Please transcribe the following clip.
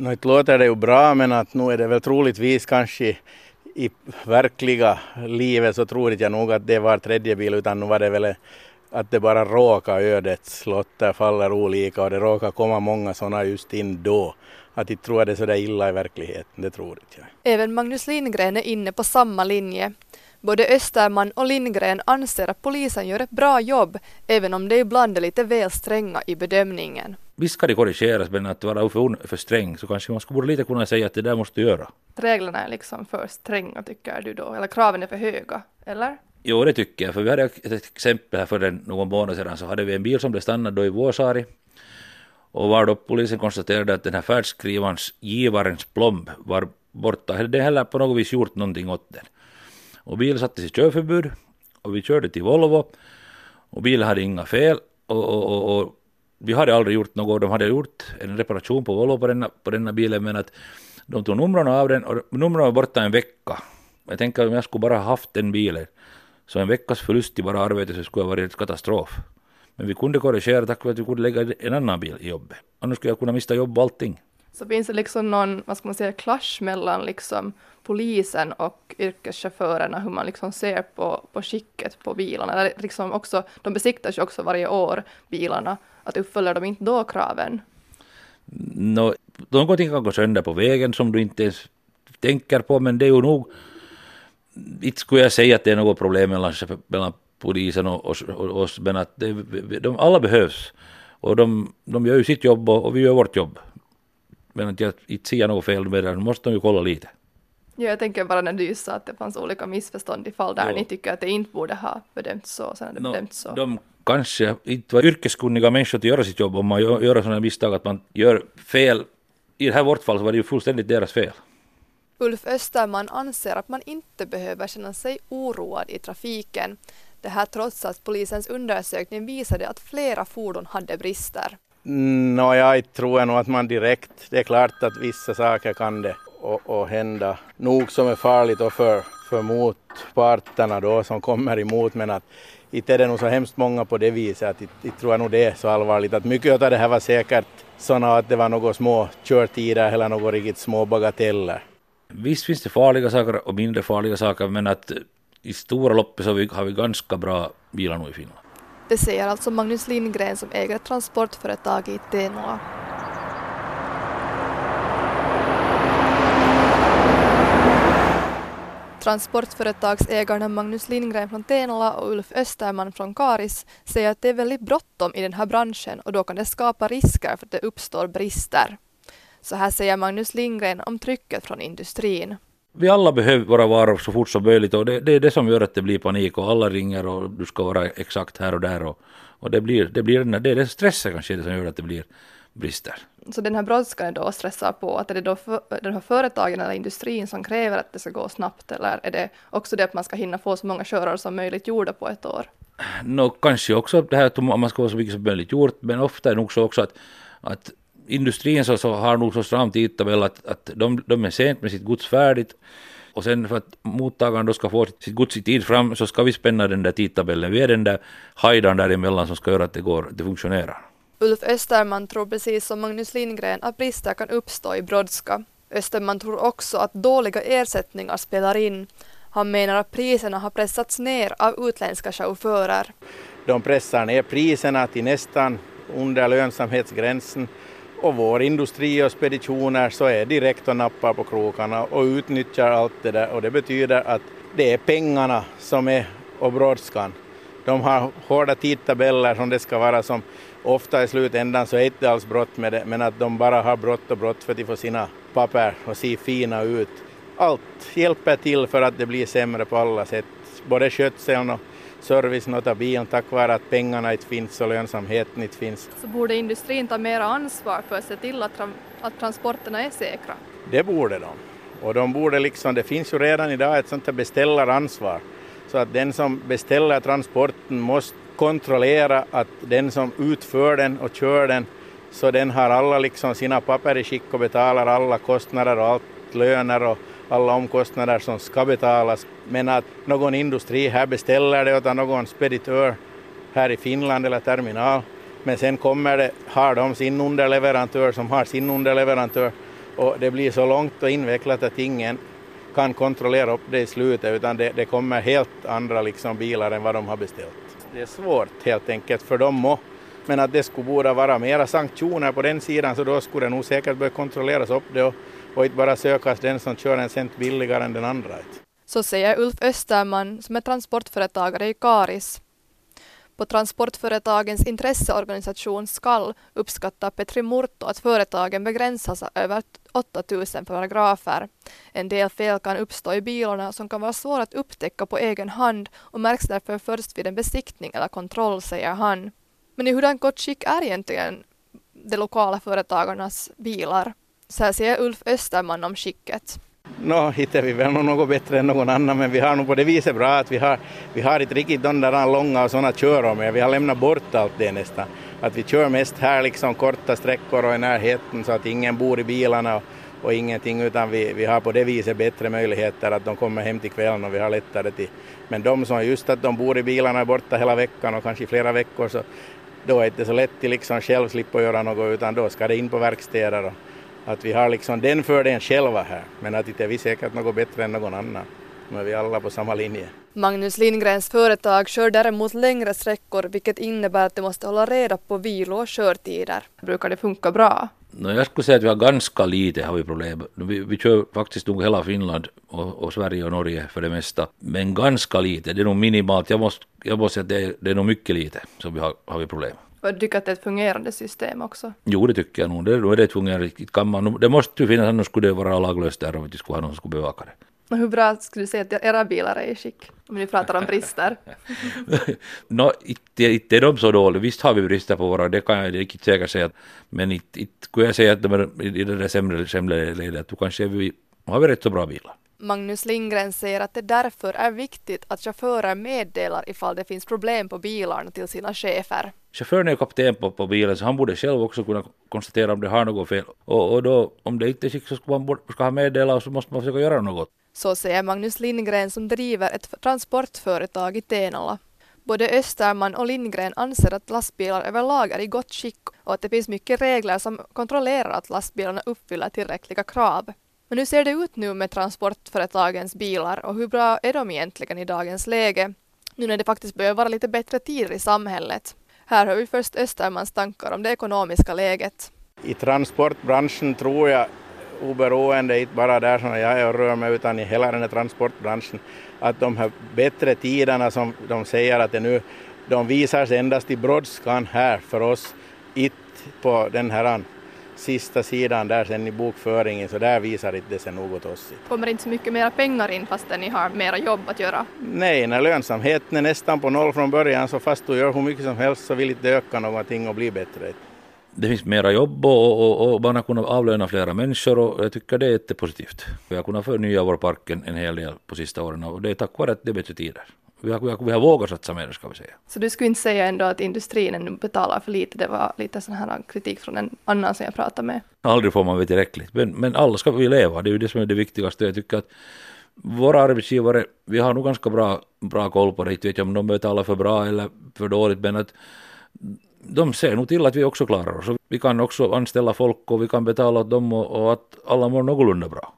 Nu låter det ju bra men att nu är det väl troligtvis kanske i verkliga livet så tror inte jag nog att det var tredje bil utan nu var det väl att det bara råkar ödets lotter faller olika och det råkar komma många sådana just in då. Att inte tror att det är så där illa i verkligheten, det tror inte jag. Även Magnus Lindgren är inne på samma linje. Både Österman och Lindgren anser att polisen gör ett bra jobb, även om de ibland är lite väl stränga i bedömningen. Visst ska det korrigeras, men att vara för, för sträng så kanske man skulle lite kunna säga att det där måste du göra. Reglerna är liksom för stränga tycker du då, eller kraven är för höga, eller? Jo, det tycker jag, för vi hade ett exempel här för någon månad sedan så hade vi en bil som blev stannad då i Vuosaari och var då polisen konstaterade att den här färdskrivarens givarens plomb var borta. Hade heller på något vis gjort någonting åt den. Och bilen sattes i körförbud och vi körde till Volvo och bilen hade inga fel och, och, och, och vi hade aldrig gjort något. De hade gjort en reparation på Volvo på denna, på denna bilen men att de tog numren av den och numren var borta en vecka. Jag tänker om jag skulle bara haft den bilen så en veckas förlust i bara arbete så skulle ha varit katastrof. Men vi kunde korrigera tack vare att vi kunde lägga en annan bil i jobbet. Annars skulle jag kunna mista jobb och allting. Så finns det liksom någon, vad ska man säga, clash mellan liksom polisen och yrkeschaufförerna, hur man liksom ser på, på skicket på bilarna. Eller liksom också, de besiktas ju också varje år, bilarna, att uppfyller de inte då kraven? No, någonting kan gå sönder på vägen som du inte ens tänker på, men det är ju nog, inte skulle jag säga att det är något problem mellan, mellan polisen och oss, och oss men att det, de alla behövs. Och de, de gör ju sitt jobb och, och vi gör vårt jobb. Men att jag inte ser något fel med det, måste de ju kolla lite. Ja, jag tänker bara när du sa att det fanns olika missförstånd i fall där jo. ni tycker att det inte borde ha bedömts så, sen det no, bedömts så. De kanske inte var yrkeskunniga människor att göra sitt jobb om man gör sådana misstag att man gör fel. I det här vårt fall så var det ju fullständigt deras fel. Ulf Österman anser att man inte behöver känna sig oroad i trafiken. Det här trots att polisens undersökning visade att flera fordon hade brister. Nå, jag tror nog att man direkt, det är klart att vissa saker kan det och, och hända nog som är farligt och för, för motparterna då som kommer emot men att inte är det nog så hemskt många på det viset att inte tror jag nog det är så allvarligt att mycket av det här var säkert sådana att det var några små körtider eller några riktigt små bagateller. Visst finns det farliga saker och mindre farliga saker men att i stora loppet så har vi ganska bra bilar nu i Finland. Det säger alltså Magnus Lindgren som äger ett transportföretag i Tenua. Transportföretagsägarna Magnus Lindgren från Tenala och Ulf Österman från Karis säger att det är väldigt bråttom i den här branschen och då kan det skapa risker för att det uppstår brister. Så här säger Magnus Lindgren om trycket från industrin. Vi alla behöver våra varor så fort som möjligt och det, det, är det som gör att det blir panik och alla ringer och du ska vara exakt här och där och, och det blir, det blir det är det stressen kanske det som gör att det blir brister. Så den här brådskan är då stressar på att är det då för, de här företagen eller industrin som kräver att det ska gå snabbt eller är det också det att man ska hinna få så många körare som möjligt gjorda på ett år? No, kanske också det här att man ska få så mycket som möjligt gjort men ofta är det nog så också att, att industrin så, så har nog så stram tidtabell att, att de, de är sent med sitt gods färdigt och sen för att mottagaren då ska få sitt gods i tid fram så ska vi spänna den där tidtabellen. Vi är den där hajdan däremellan som ska göra att det går, det fungerar. Ulf Österman tror precis som Magnus Lindgren att brister kan uppstå i brådska. Österman tror också att dåliga ersättningar spelar in. Han menar att priserna har pressats ner av utländska chaufförer. De pressar ner priserna till nästan under lönsamhetsgränsen och vår industri och speditioner så är direkt och nappar på krokarna och utnyttjar allt det där och det betyder att det är pengarna som är och brådskan. De har hårda tidtabeller som det ska vara som ofta i slutändan så är det inte alls brott med det men att de bara har brott och brott för att de får sina papper och se fina ut. Allt hjälper till för att det blir sämre på alla sätt, både skötseln och servicen åt bilen tack vare att pengarna inte finns och lönsamheten inte finns. Så borde industrin ta mer ansvar för att se till att, tra att transporterna är säkra? Det borde de. Och de borde liksom, det finns ju redan idag ett sånt här beställaransvar. Så att den som beställer transporten måste kontrollera att den som utför den och kör den så den har alla liksom sina papper i skick och betalar alla kostnader och allt löner och alla omkostnader som ska betalas. Men att någon industri här beställer det åt någon speditör här i Finland eller terminal. Men sen kommer det, har de sin underleverantör som har sin underleverantör och det blir så långt och invecklat att ingen kan kontrollera upp det i slutet utan det, det kommer helt andra liksom bilar än vad de har beställt. Det är svårt helt enkelt för dem också. Men att det skulle borde vara mera sanktioner på den sidan så då skulle det nog säkert börja kontrolleras upp det och, och inte bara sökas den som kör en cent billigare än den andra. Så säger Ulf Österman som är transportföretagare i Karis. På Transportföretagens intresseorganisation Skall uppskattar Petri Murto att företagen begränsas av över 8000 paragrafer. En del fel kan uppstå i bilarna som kan vara svåra att upptäcka på egen hand och märks därför först vid en besiktning eller kontroll, säger han. Men i hurdant gott skick är egentligen de lokala företagarnas bilar? Så här säger Ulf Österman om skicket. Nå, hittar vi väl något bättre än någon annan, men vi har nog på det viset bra att vi har, vi har inte riktigt de där långa och sådana körom, vi har lämnat bort allt det nästan. Att vi kör mest här liksom korta sträckor och i närheten så att ingen bor i bilarna och, och ingenting, utan vi, vi har på det viset bättre möjligheter att de kommer hem till kvällen och vi har lättare till. Men de som just att de bor i bilarna är borta hela veckan och kanske flera veckor så då är det inte så lätt att liksom själv slippa göra något utan då ska det in på verkstäder och, att vi har liksom den fördelen själva här, men att inte är vi säkert något bättre än någon annan. Är vi alla på samma linje. Magnus Lindgrens företag kör däremot längre sträckor vilket innebär att de måste hålla reda på vilo och körtider. Brukar det funka bra? No, jag skulle säga att vi har ganska lite har vi problem. Vi, vi kör faktiskt nog hela Finland och, och, Sverige och Norge för det mesta. Men ganska lite, det är nog minimalt. Jag måste, jag måste säga att det är, det är nog mycket lite som vi har, har vi problem. Och du tycker att det är ett fungerande system också? Jo, det tycker jag nog. Det, är ett fungerande kan man, Det måste ju finnas, annars skulle det vara laglöst där om vi skulle ha någon som skulle bevaka det. Hur bra skulle du säga att era bilar är i skick? Om ni pratar om brister. no, inte, inte är de så dåliga. Visst har vi brister på våra, det kan jag riktigt säkert säga. Men inte, inte skulle jag säga att de är i det där sämre, sämre ledet. Då kanske vi, har vi rätt så bra bilar. Magnus Lindgren säger att det därför är viktigt att chaufförer meddelar ifall det finns problem på bilarna till sina chefer. Chauffören är kapten på, på bilen så han borde själv också kunna konstatera om det har något fel. Och, och då, om det inte är så ska man ska ha meddelat och så måste man försöka göra något. Så säger Magnus Lindgren som driver ett transportföretag i Tenala. Både Österman och Lindgren anser att lastbilar överlag är i gott skick och att det finns mycket regler som kontrollerar att lastbilarna uppfyller tillräckliga krav. Men hur ser det ut nu med transportföretagens bilar och hur bra är de egentligen i dagens läge? Nu när det faktiskt börjar vara lite bättre tider i samhället. Här har vi först Östermans tankar om det ekonomiska läget. I transportbranschen tror jag, oberoende, inte bara där som jag är och rör mig, utan i hela den här transportbranschen, att de här bättre tiderna som de säger att det nu, de visar sig endast i brådskan här för oss, inte på den här sista sidan där sen i bokföringen så där visar inte det sig något oss. Kommer inte så mycket mera pengar in fastän ni har mera jobb att göra? Nej, när lönsamheten är nästan på noll från början så fast du gör hur mycket som helst så vill inte öka någonting och bli bättre. Det finns mera jobb och, och, och man har kunnat avlöna flera människor och jag tycker det är jättepositivt. Vi har kunnat förnya vår park en, en hel del på sista åren och det är tack vare att det är bättre tider vi har, vi har, vågat satsa mer ska vi säga. Så du skulle inte säga ändå att industrin betalar för lite? Det var lite sån här kritik från en annan som jag pratade med. Aldrig får man väl tillräckligt, men, men alla ska vi leva, det är ju det som är det viktigaste. Jag tycker att våra arbetsgivare, vi har nog ganska bra, bra koll på det, inte vet jag om de betalar för bra eller för dåligt, men att de ser nog till att vi också klarar oss. Vi kan också anställa folk och vi kan betala åt dem och, och att alla mår någorlunda bra.